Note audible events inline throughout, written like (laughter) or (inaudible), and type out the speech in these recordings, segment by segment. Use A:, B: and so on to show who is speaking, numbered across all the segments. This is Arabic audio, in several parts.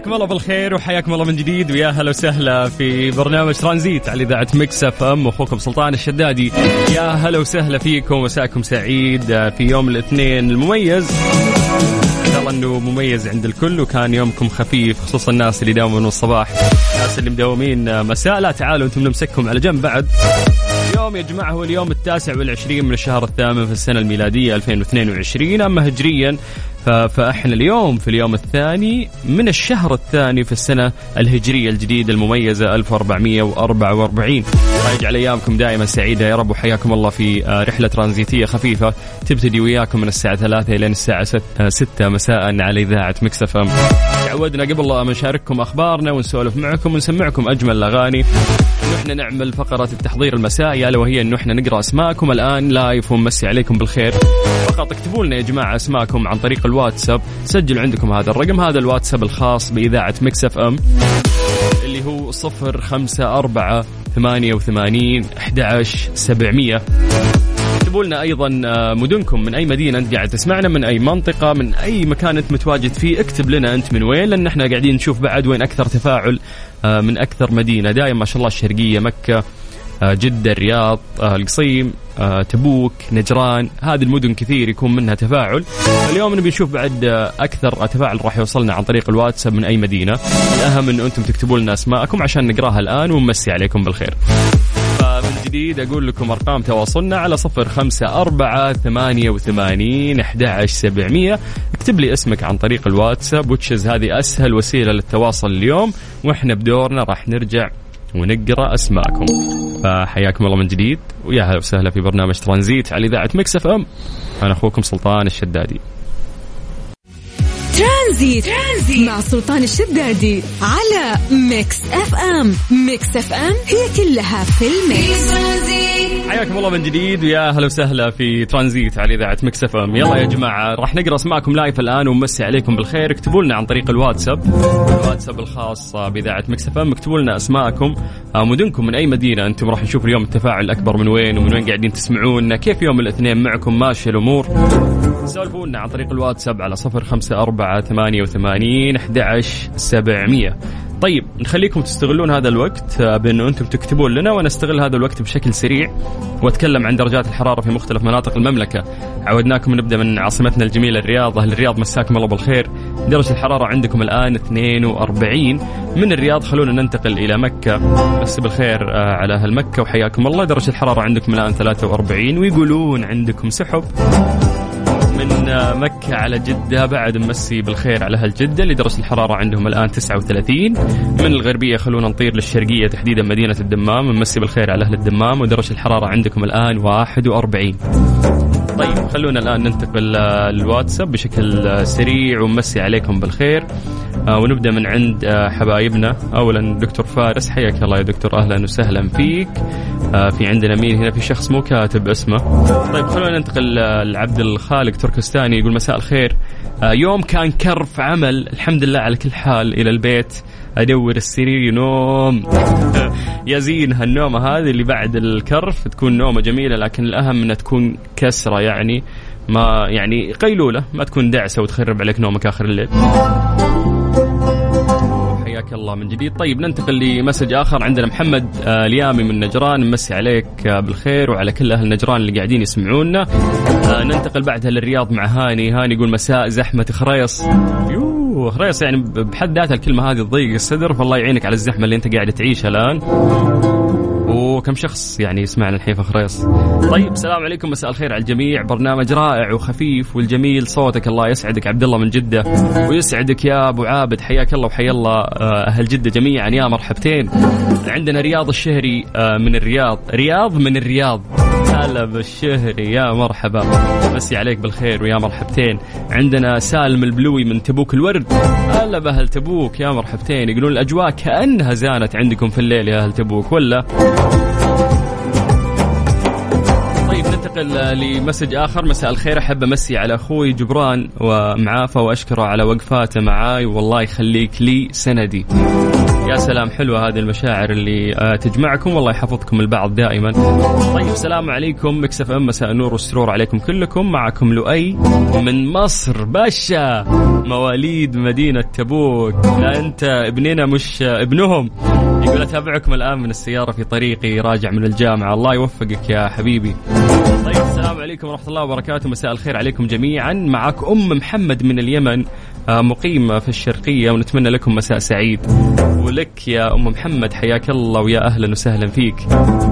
A: مساكم الله بالخير وحياكم الله من جديد. ويا هلا وسهلا في برنامج ترانزيت على إذاعة Mix FM. أخوكم سلطان الشدادي. يا هلا وسهلا فيكم. مساكم سعيد في يوم الاثنين المميز. إن شاء الله إنه مميز عند الكل وكان يومكم خفيف خصوصا الناس اللي يداومون الصباح. الناس اللي مداومين مساء. لا تعالوا أنتم نمسككم على جنب بعد. اليوم يا جماعة هو اليوم التاسع والعشرين من الشهر الثامن في السنة الميلادية 2022 أما هجريا ف- فإحنا اليوم في اليوم الثاني من الشهر الثاني في السنة الهجرية الجديدة المميزة 1444 الله يجعل أيامكم دائما سعيدة يا رب وحياكم الله في آه، رحلة ترانزيتية خفيفة تبتدي وياكم من الساعة 3 إلى الساعة 6 مساء على إذاعة Mix FM. تعودنا قبل ما نشارككم أخبارنا ونسولف معكم ونسمعكم أجمل الأغاني. إحنا نعمل فقرة التحضير المسائي الا وهي إنه إحنا نقرأ أسماءكم الآن live ونمسي عليكم بالخير. فقط اكتبوا لنا يا جماعة أسماءكم عن طريق الواتساب، سجلوا عندكم هذا الرقم هذا الواتساب الخاص بإذاعة Mix FM اللي هو 054 88 11 700 اكتبوا لنا أيضا آه، مدنكم من أي مدينة أنت قاعد تسمعنا من أي منطقة من أي مكان أنت متواجد فيه. اكتب لنا أنت من وين لأن إحنا قاعدين نشوف بعد وين أكثر تفاعل. من أكثر مدينة. دايم ما شاء الله الشرقية مكة آه، جدة الرياض آه، القصيم آه، تبوك نجران. هذه المدن كثير يكون منها تفاعل. اليوم نبي نشوف بعد آه، أكثر تفاعل راح يوصلنا عن طريق الواتساب من أي مدينة. الأهم أنه أنتم تكتبوا لنا أسماءكم عشان نقراها الآن ونمسي عليكم بالخير. جديد أقول لكم أرقام تواصلنا على صفر خمسة أربعة ثمانية وثمانين أحد سبعمية. اكتب لي اسمك عن طريق الواتساب وتشز هذه أسهل وسيلة للتواصل اليوم. وإحنا بدورنا راح نرجع ونقرأ أسماءكم. فحياكم الله من جديد ويا هلا وسهلا في برنامج ترانزيت على إذاعة Mix FM. أنا أخوكم سلطان الشدادي.
B: ترانزيت, ترانزيت. مع سلطان الشدادي على Mix FM. Mix FM هي كلها في ال
C: mix.
A: حياكم الله من جديد ويا هلا وسهلا في ترانزيت على إذاعة Mix FM. يلا يا جماعة راح نقرأ أسماءكم live الآن ونمسي عليكم بالخير. اكتبوا لنا عن طريق الواتساب الواتساب الخاص بإذاعة Mix FM. اكتبوا لنا أسماءكم. آه، مدنكم من أي مدينة؟ أنتم راح نشوف اليوم التفاعل الاكبر من وين ومن وين قاعدين تسمعونا. كيف يوم الاثنين معكم؟ ماشيه الأمور. سولفوا لنا عن طريق الواتساب على صفر خمسة أربعة ثمانية وثمانين أحد سبعمية. طيب نخليكم تستغلون هذا الوقت آه، بأنه أنتم تكتبون لنا وأنا أستغل هذا الوقت بشكل سريع وأتكلم عن درجات الحرارة في مختلف مناطق المملكة. عودناكم نبدأ من عاصمتنا الجميلة الرياض. أهل الرياض مساكم الله بالخير. درجة الحرارة عندكم الآن 42 من الرياض خلونا ننتقل إلى مكة. بس بالخير آه، على أهل مكة وحياكم الله. درجة الحرارة عندكم الآن 43 ويقولون عندكم سحب. من مكة على جدة بعد نمسي بالخير على أهل جدة اللي درجة الحرارة عندهم الآن 39 من الغربية خلونا نطير للشرقية تحديدا مدينة الدمام نمسي بالخير على أهل الدمام ودرجة الحرارة عندكم الآن 41 طيب خلونا الآن ننتقل للواتساب بشكل سريع ونمسي عليكم بالخير. آه، ونبدأ من عند آه، حبايبنا. أولا دكتور فارس حياك الله يا دكتور. أهلا وسهلا فيك. آه، في عندنا مين هنا؟ في شخص مو كاتب اسمه. طيب خلونا ننتقل لعبد الخالق تركستاني يقول مساء الخير. يوم كان كرف عمل الحمد لله على كل حال إلى البيت. أدور السرير نوم (laughs) يا زين هالنومة هذه اللي بعد الكرف تكون نومة جميلة لكن الأهم إنها تكون كسرة يعني ما يعني قيلولة ما تكون دعسة وتخرب عليك نومك آخر الليل. حياك الله من جديد. طيب ننتقل لمسج آخر عندنا محمد آه، اليامي من نجران. نمسي عليك آه، بالخير وعلى كل أهل نجران اللي قاعدين يسمعونا. آه، ننتقل بعدها للرياض مع هاني. هاني يقول مساء زحمة خريص. يوه. خريص يعني بحد ذاتها الكلمة هذه تضيق الصدر فالله يعينك على الزحمة اللي انت قاعد تعيشها الآن. كم شخص يعني يسمعنا الحين في خريص؟ طيب السلام عليكم. مساء الخير على الجميع. برنامج رائع وخفيف والجميل. صوتك الله يسعدك عبد الله من جدة. ويسعدك يا أبو عابد. حياك الله وحيا الله آه، أهل جدة جميعا. يا مرحبتين. عندنا رياض الشهري آه، من الرياض. رياض من الرياض. هلا بالشهري يا مرحبا. مسي عليك بالخير ويا مرحبتين. عندنا سالم البلوي من تبوك الورد. هلا بأهل تبوك. يا مرحبتين. يقولون الأجواء كأنها زانت عندكم في الليل يا أهل تبوك ولا؟ ننتقل ل message آخر. مساء الخير. أحب أمسي على أخوي جبران ومعافى وأشكره على وقفاته معاي. والله يخليك لي سندي. يا سلام حلوة هذه المشاعر اللي آه، تجمعكم. والله يحفظكم لبعض دائما. طيب السلام عليكم. Mix FM مساء النور والسرور عليكم كلكم. معكم لؤي من مصر. بس أنا مواليد مدينة تبوك. لا أنت ابننا مش ابنهم. يقول أتابعكم الآن من السيارة في طريقي راجع من الجامعة. الله يوفقك يا حبيبي. طيب السلام عليكم ورحمة الله وبركاته. مساء الخير عليكم جميعا. معك أم محمد من اليمن. مقيمة في الشرقية ونتمنى لكم مساء سعيد. ولك يا أم محمد حياك الله ويا أهلا وسهلا فيك.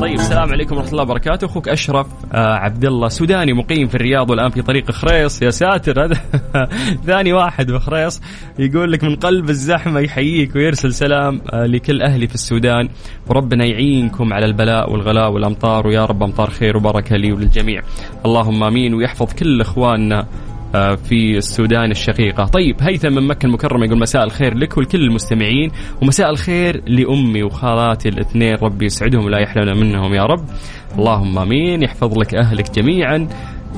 A: طيب السلام عليكم ورحمة الله وبركاته. أخوك أشرف آه، عبد الله سوداني مقيم في الرياض والآن في طريق خريص. يا ساتر هذا (laughs) ثاني واحد بخريص يقول لك من قلب الزحمة يحييك ويرسل سلام آه، لكل أهلي في السودان. وربنا يعينكم على البلاء والغلاء والأمطار. ويا رب أمطار خير وبركة لي وللجميع. اللهم آمين. ويحفظ كل إخواننا. آه، في السودان الشقيقة. طيب هيثم من مكة المكرمة يقول مساء الخير لك ولكل المستمعين ومساء الخير لأمي وخالاتي الاثنين. ربي يسعدهم ولا يحرمنا منهم يا رب. اللهم آمين يحفظ لك أهلك جميعا.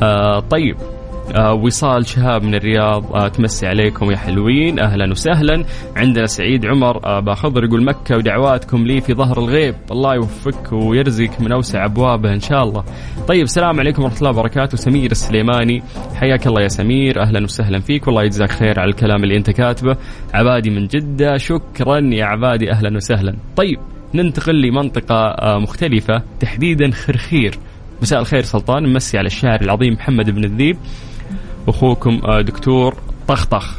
A: آه طيب. آه وصال شهاب من الرياض آه تمسي عليكم يا حلوين. أهلا وسهلا. عندنا سعيد عمر آه باخضر يقول مكة ودعواتكم لي في ظهر الغيب. الله يوفقك ويرزقك من أوسع أبوابه إن شاء الله. طيب السلام عليكم ورحمة الله وبركاته. سمير السليماني حياك الله يا سمير. أهلا وسهلا فيك. والله يجزاك خير على الكلام اللي أنت كاتبه. عبادي من جدة شكرا يا عبادي. أهلا وسهلا. طيب ننتقل لمنطقة آه، مختلفة تحديدا خرخير. مساء الخير سلطان. نمسي على الشاعر العظيم محمد بن الذيب. أخوكم آه، دكتور طخطخ.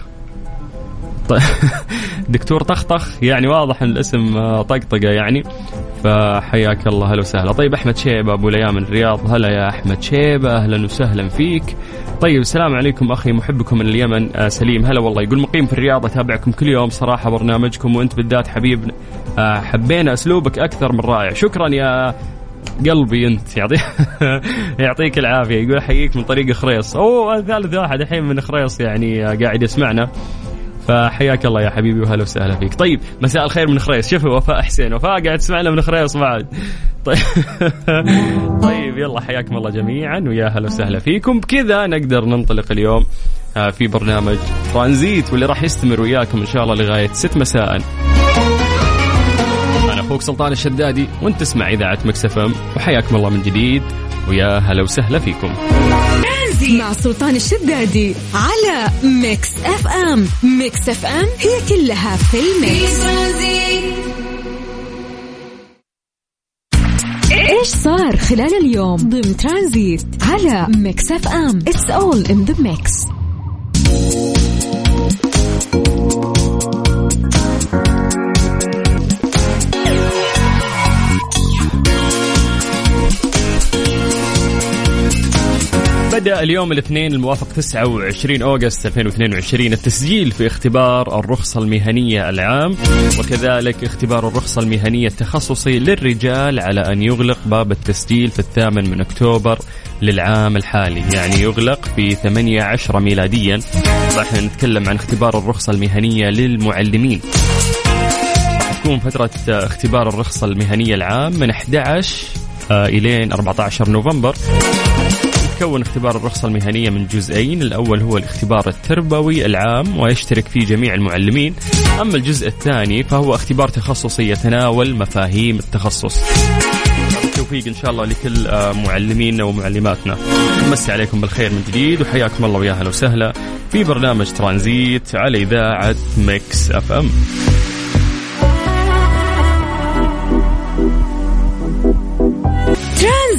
A: (laughs) دكتور طخطخ يعني واضح إن الاسم آه، طقطقة يعني. فحياك الله هلا وسهلا. طيب أحمد شيبة أبو ليام من الرياض. هلا يا أحمد شيبة أهلا وسهلا فيك. طيب السلام عليكم أخي محبكم من اليمن آه سليم. هلا والله يقول مقيم في الرياض أتابعكم كل يوم. صراحة برنامجكم وأنت بالذات حبيب حبينا أسلوبك أكثر من رائع. شكرا يا قلبي انت يعطي (laughs) يعطيك العافية. يقول احييك من طريق خريص. أوه ثالث واحد الحين من خريص يعني قاعد يسمعنا. فحياك الله يا حبيبي وهلا وسهلا فيك. طيب مساء الخير من خريص. شوفي وفاء حسين. وفاء قاعد تسمعنا من خريص بعد. (laughs) طيب. (laughs) طيب يلا حياكم الله جميعا ويا هلا وسهلا فيكم. بكذا نقدر ننطلق اليوم آه، في برنامج ترانزيت واللي راح يستمر وياكم إن شاء الله لغاية 6 مساء. أخوك سلطان الشدادي وأنت تسمع إذاعة Mix FM. وحياكم الله من جديد ويا هلا وسهلا فيكم.
B: مع سلطان الشدادي على Mix FM. Mix FM هي كلها في ال
C: mix
B: إيش صار خلال اليوم؟ ضمن ترانزيت على Mix FM. It's all in the
A: mix اليوم الاثنين الموافق 29 أوغست 2022 التسجيل في اختبار الرخصة المهنية العام وكذلك اختبار الرخصة المهنية التخصصي للرجال على أن يغلق باب التسجيل في الثامن من أكتوبر للعام الحالي. يعني يغلق في 18 ميلاديا. راح نتكلم عن اختبار الرخصة المهنية للمعلمين. تكون فترة اختبار الرخصة المهنية العام من 11 آه، إلين 14 نوفمبر. يتكون اختبار الرخصة المهنية من جزئين. الأول هو الاختبار التربوي العام ويشترك فيه جميع المعلمين. أما الجزء الثاني فهو اختبار تخصصي يتناول مفاهيم التخصص. التوفيق إن شاء الله لكل آه، معلمينا ومعلماتنا. نمسي عليكم بالخير من جديد وحياكم الله ويا هلا وسهلا في برنامج ترانزيت على إذاعة Mix FM.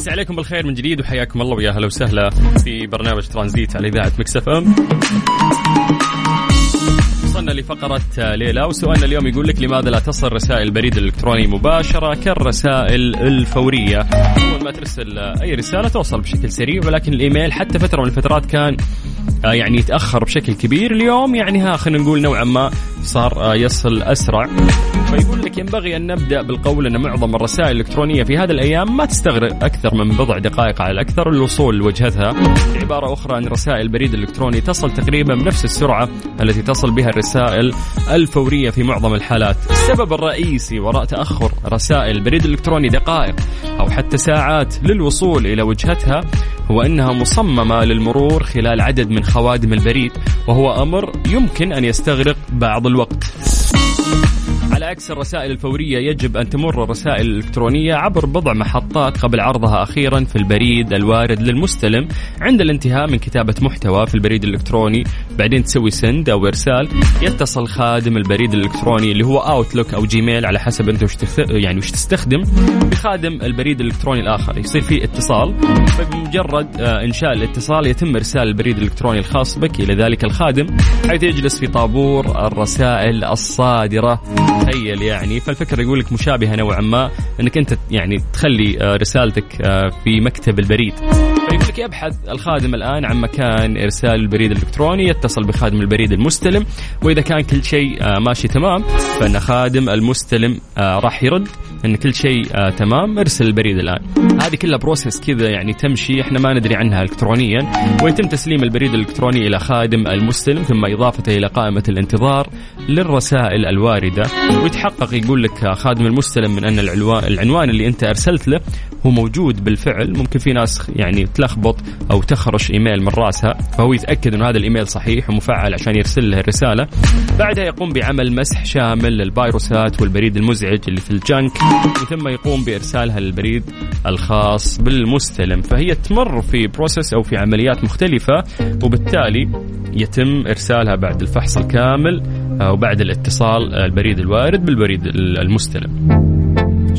A: نمسي عليكم بالخير من جديد وحياكم الله ويا هلا وسهلا في برنامج ترانزيت على إذاعة مكسف إم. وصلنا لفقرة ليلى وسؤالنا اليوم يقول لك لماذا لا تصل رسائل البريد الإلكتروني مباشرة كالرسائل الفورية؟ أول ما ترسل أي رسالة توصل بشكل سريع ولكن الإيميل حتى فترة من الفترات كان يعني يتأخر بشكل كبير اليوم. يعني ها خلينا نقول نوعا ما صار آه، يصل أسرع. فيقول لك ينبغي أن نبدأ بالقول أن معظم الرسائل الإلكترونية في هذه الأيام ما تستغرق أكثر من بضع دقائق على الأكثر. الوصول لوجهتها بعبارة أخرى أن رسائل البريد الإلكتروني تصل تقريبا بنفس السرعة التي تصل بها الرسائل الفورية في معظم الحالات. السبب الرئيسي وراء تأخر رسائل البريد الإلكتروني دقائق أو حتى ساعات للوصول إلى وجهتها هو أنها مصممة للمرور خلال عدد من خوادم البريد وهو أمر يمكن أن يستغرق بعض الوقت. على عكس الرسائل الفورية يجب أن تمر الرسائل الإلكترونية عبر بضع محطات قبل عرضها أخيرا في البريد الوارد للمستلم عند الانتهاء من كتابة محتوى في البريد الإلكتروني. بعدين تسوي send أو إرسال. يتصل خادم البريد الإلكتروني اللي هو Outlook أو Gmail على حسب أنت وش يعني وش تستخدم. بخادم البريد الإلكتروني الآخر. يصير في اتصال. فبمجرد آه، إنشاء الاتصال يتم إرسال البريد الإلكتروني الخاص بك. إلى ذلك الخادم حيث يجلس في طابور الرسائل الصادرة. تخيل يعني. فالفكرة يقول لك مشابهة نوعا ما إنك أنت يعني تخلي آه، رسالتك آه، في مكتب البريد. فيقول لك يبحث الخادم الآن عن مكان إرسال البريد الإلكتروني يتصل بخادم البريد المستلم وإذا كان كل شيء آه، ماشي تمام فإن خادم المستلم راح يرد إن كل شيء تمام إرسل البريد الآن. هذه كلها process كذا يعني تمشي إحنا ما ندري عنها الكترونيا ويتم تسليم البريد الإلكتروني إلى خادم المستلم ثم إضافته إلى قائمة الانتظار للرسائل الواردة. ويتحقق يقول لك خادم المستلم من أن العنوان اللي أنت أرسلت له هو موجود بالفعل. ممكن في ناس يعني تلخبط أو تخرش إيميل من رأسها فهو يتأكد إنه هذا الإيميل صحيح ومفعل عشان يرسل له الرساله بعدها يقوم بعمل مسح شامل للفيروسات والبريد المزعج اللي في ال junk وثم يقوم بإرسالها للبريد الخاص بالمستلم. فهي تمر في process أو في عمليات مختلفة وبالتالي يتم إرسالها بعد الفحص الكامل وبعد الاتصال البريد الوارد بالبريد المستلم.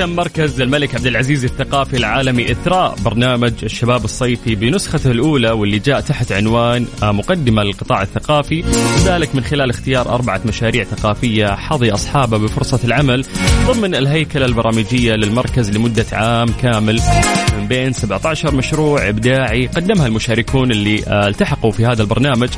A: اختتم مركز الملك عبد العزيز الثقافي العالمي إثراء برنامج الشباب الصيفي بنسخته الأولى واللي جاء تحت عنوان آه، مقدمة للقطاع الثقافي. وذلك من خلال اختيار أربعة مشاريع ثقافية حظي أصحابها بفرصة العمل ضمن الهيكلة البرامجية للمركز لمدة عام كامل. من بين 17 مشروع إبداعي قدمها المشاركون اللي آه، التحقوا في هذا البرنامج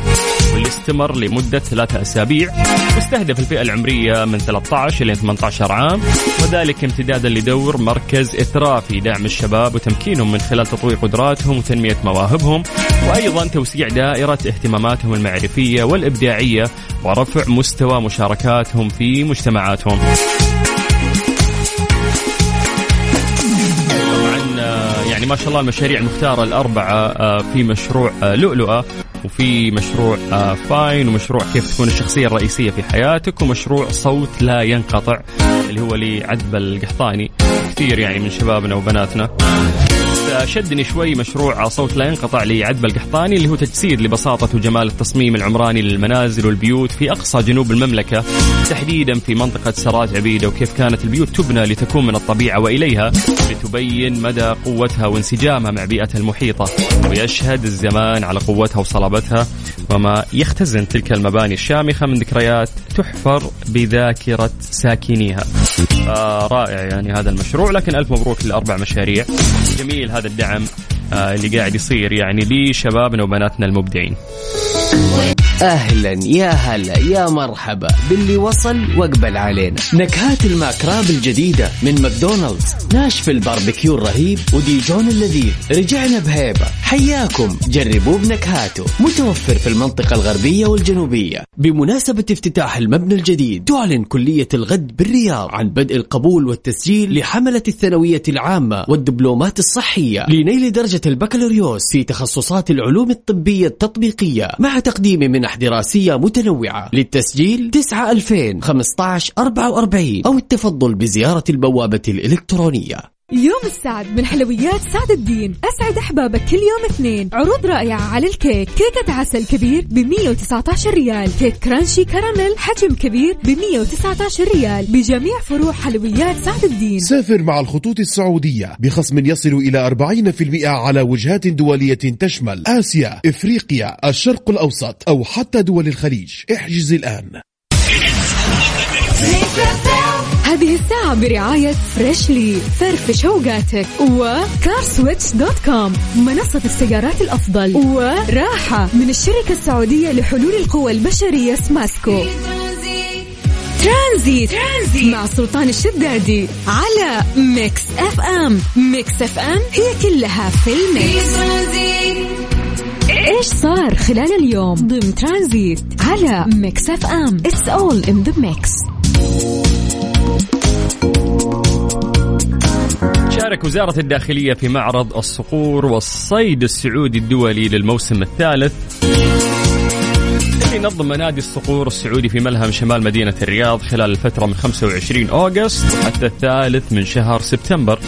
A: واللي استمر لمدة ثلاثة أسابيع. واستهدف الفئة العمرية من 13 إلى 18 عام وذلك امتدادا لدور مركز إثراء في دعم الشباب وتمكينهم من خلال تطوير قدراتهم وتنمية مواهبهم وأيضا توسيع دائرة اهتماماتهم المعرفية والإبداعية ورفع مستوى مشاركاتهم في مجتمعاتهم. يعني ما شاء الله المشاريع المختارة الأربعة آه، في مشروع آه، لؤلؤة. وفي مشروع آه، فاين ومشروع كيف تكون الشخصية الرئيسية في حياتك ومشروع صوت لا ينقطع اللي هو لعذب القحطاني كثير يعني من شبابنا وبناتنا. شدني شوي مشروع صوت لا ينقطع لعذب القحطاني اللي هو تجسيد لبساطة وجمال التصميم العمراني للمنازل والبيوت في أقصى جنوب المملكة تحديدا في منطقة سرات عبيدة وكيف كانت البيوت تبنى لتكون من الطبيعة وإليها لتبين مدى قوتها وانسجامها مع بيئتها المحيطة ويشهد الزمان على قوتها وصلابتها وما يختزن تلك المباني الشامخة من ذكريات تحفر بذاكرة ساكنيها. آه رائع يعني هذا المشروع لكن ألف مبروك للأربع مشاريع. جميل هذا الدعم آه اللي قاعد يصير يعني لشبابنا وبناتنا المبدعين.
D: أهلا يا هلا يا مرحبا. باللي وصل واقبل علينا. نكهات ال McWrap الجديدة من ماكدونالدز. ناشف الباربيكيو الرهيب وديجون اللذيذ. رجعنا بهيبة. حياكم. جربوه بنكهاته. متوفر في المنطقة الغربية والجنوبية. بمناسبة افتتاح المبنى الجديد تعلن كلية الغد بالرياض عن بدء القبول والتسجيل لحملة الثانوية العامة والدبلومات الصحية لنيل درجة البكالوريوس في تخصصات العلوم الطبية التطبيقية مع تقديم منح دراسية متنوعة للتسجيل 9 2000 15 44 أو التفضل بزيارة البوابة الإلكترونية.
B: يوم السعد من حلويات سعد الدين. أسعد أحبابك كل يوم اثنين. عروض رائعة على الكيك. كيكة عسل كبير ب 119 ريال. كيك crunchy caramel حجم كبير ب 119 ريال. بجميع فروع حلويات سعد الدين.
E: سافر مع الخطوط السعودية. بخصم يصل إلى 40% على وجهات دولية تشمل آسيا، إفريقيا، الشرق الأوسط أو حتى دول الخليج. احجز الآن.
B: هذه الساعة برعاية Freshly فرفش اوقاتك و CarSwitch dot com منصة السيارات الأفضل وراحة من الشركة السعودية لحلول القوى البشرية سماسكو. Transit. Transit مع سلطان الشدادي على Mix FM Mix FM هي كلها في ال mix. إيش صار خلال اليوم؟ ضمن ترانزيت على Mix FM It's all in the mix
A: شارك وزارة الداخلية في معرض الصقور والصيد السعودي الدولي للموسم الثالث. اللي نظم نادي الصقور السعودي في ملهم شمال مدينة الرياض خلال الفترة من 25 أوغست حتى الثالث من شهر سبتمبر.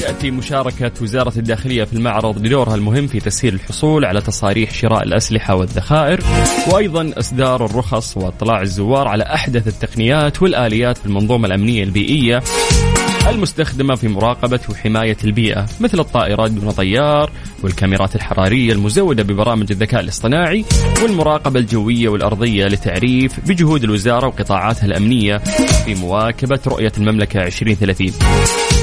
A: تأتي مشاركة وزارة الداخلية في المعرض بدورها المهم في تسهيل الحصول على تصاريح شراء الأسلحة والذخائر وأيضا إصدار الرخص وإطلاع الزوار على أحدث التقنيات والآليات في المنظومة الأمنية البيئية المستخدمة في مراقبة وحماية البيئة مثل الطائرات دون طيار والكاميرات الحرارية المزودة ببرامج الذكاء الاصطناعي والمراقبة الجوية والأرضية لتعريف بجهود الوزارة وقطاعاتها الأمنية في مواكبة رؤية المملكة 2030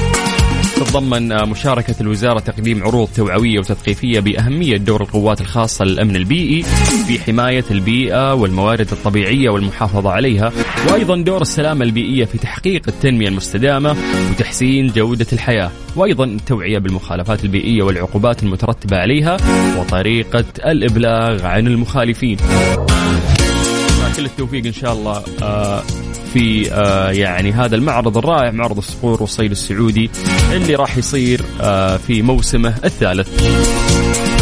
A: تتضمن مشاركة الوزارة تقديم عروض توعوية وتثقيفية بأهمية دور القوات الخاصة للأمن البيئي في حماية البيئة والموارد الطبيعية والمحافظة عليها وأيضا دور السلامة البيئية في تحقيق التنمية المستدامة وتحسين جودة الحياة وأيضا التوعية بالمخالفات البيئية والعقوبات المترتبة عليها وطريقة الإبلاغ عن المخالفين. كل التوفيق إن شاء الله. آه في آه يعني هذا المعرض الرائع معرض الصقور والصيد السعودي اللي راح يصير آه في موسمه الثالث.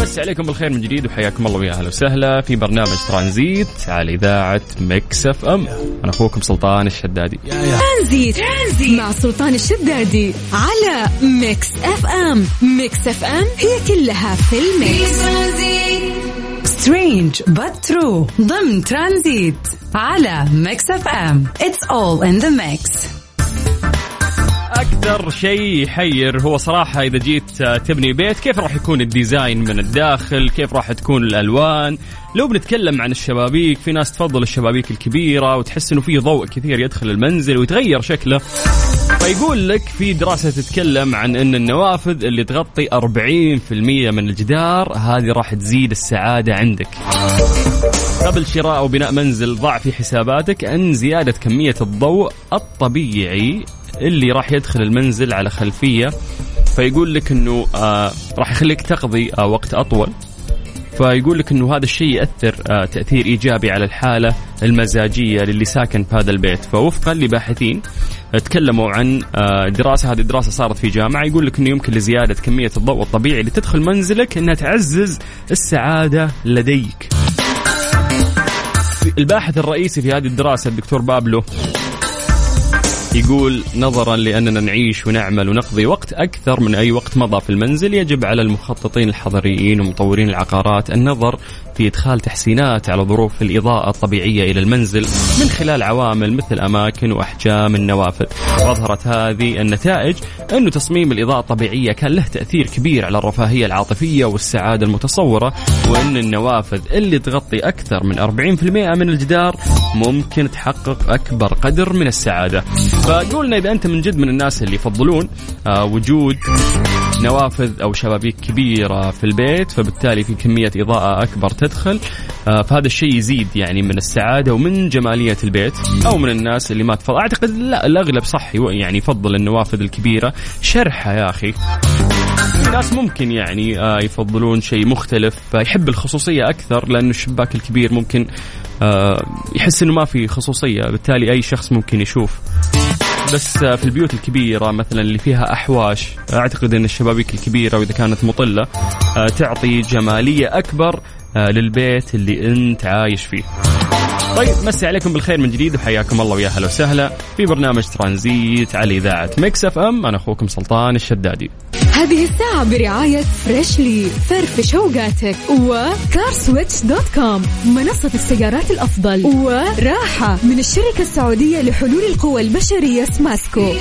A: بس عليكم بالخير من جديد وحياكم الله ويا أهلا وسهلا في برنامج ترانزيت على إذاعة Mix FM. أنا أخوكم سلطان الشدادي.
B: Transit. Transit مع سلطان الشدادي على Mix FM. Mix FM هي كلها في ال
C: mix strange but true. ضمن ترانزيت على Mix FM it's all in the mix
A: أكثر شيء يحير هو صراحة إذا جيت تبني بيت كيف راح يكون ال design من الداخل؟ كيف راح تكون الألوان؟ لو بنتكلم عن الشبابيك في ناس تفضل الشبابيك الكبيرة وتحس إنه في ضوء كثير يدخل المنزل ويتغير شكله. فيقول لك في دراسة تتكلم عن أن النوافذ اللي تغطي 40% من الجدار هذه راح تزيد السعادة عندك. قبل شراء أو بناء منزل ضع في حساباتك أن زيادة كمية الضوء الطبيعي اللي راح يدخل المنزل على خلفية. فيقول لك أنه آه راح يخليك تقضي آه وقت أطول. فيقول لك إنه هذا الشيء يأثر آه تأثير إيجابي على الحالة المزاجية للي ساكن في هذا البيت. فوفقا لباحثين تكلموا عن آه دراسة هذه الدراسه صارت في جامعة يقول لك إنه يمكن لزيادة كمية الضوء الطبيعي اللي تدخل منزلك إنها تعزز السعادة لديك. الباحث الرئيسي في هذه الدراسة الدكتور بابلو يقول نظرا لأننا نعيش ونعمل ونقضي وقت أكثر من أي وقت مضى في المنزل يجب على المخططين الحضريين ومطورين العقارات النظر في إدخال تحسينات على ظروف الإضاءة الطبيعية إلى المنزل من خلال عوامل مثل أماكن وأحجام النوافذ. واظهرت هذه النتائج انه تصميم الإضاءة الطبيعية كان له تأثير كبير على الرفاهية العاطفية والسعادة المتصورة وأن النوافذ اللي تغطي أكثر من 40% من الجدار ممكن تحقق أكبر قدر من السعادة. فقولنا إذا أنت من جد من الناس اللي يفضلون آه وجود نوافذ أو شبابيك كبيرة في البيت فبالتالي في كمية إضاءة أكبر تدخل. آه، فهذا الشيء يزيد يعني من السعادة ومن جمالية البيت أو من الناس اللي ما تفضل. أعتقد لا الأغلب صح يعني يفضل النوافذ الكبيرة. شرحه يا أخي. في ناس ممكن يعني آه، يفضلون شيء مختلف يحب الخصوصية أكثر لأنه الشباك الكبير ممكن آه، يحس إنه ما في خصوصية. بالتالي أي شخص ممكن يشوف. بس في البيوت الكبيرة مثلا اللي فيها أحواش أعتقد أن الشبابيك الكبيرة وإذا كانت مطلة آه، تعطي جمالية أكبر للبيت اللي أنت عايش فيه. طيب مسي عليكم بالخير من جديد وحياكم الله ويا هلا وسهلا في برنامج ترانزيت على إذاعة Mix FM. أنا أخوكم سلطان الشدادي.
B: هذه الساعة برعاية Freshly فرفش اوقاتك و CarSwitch dot com. منصة السيارات الأفضل وراحة من الشركة السعودية لحلول القوى البشرية سماسكو.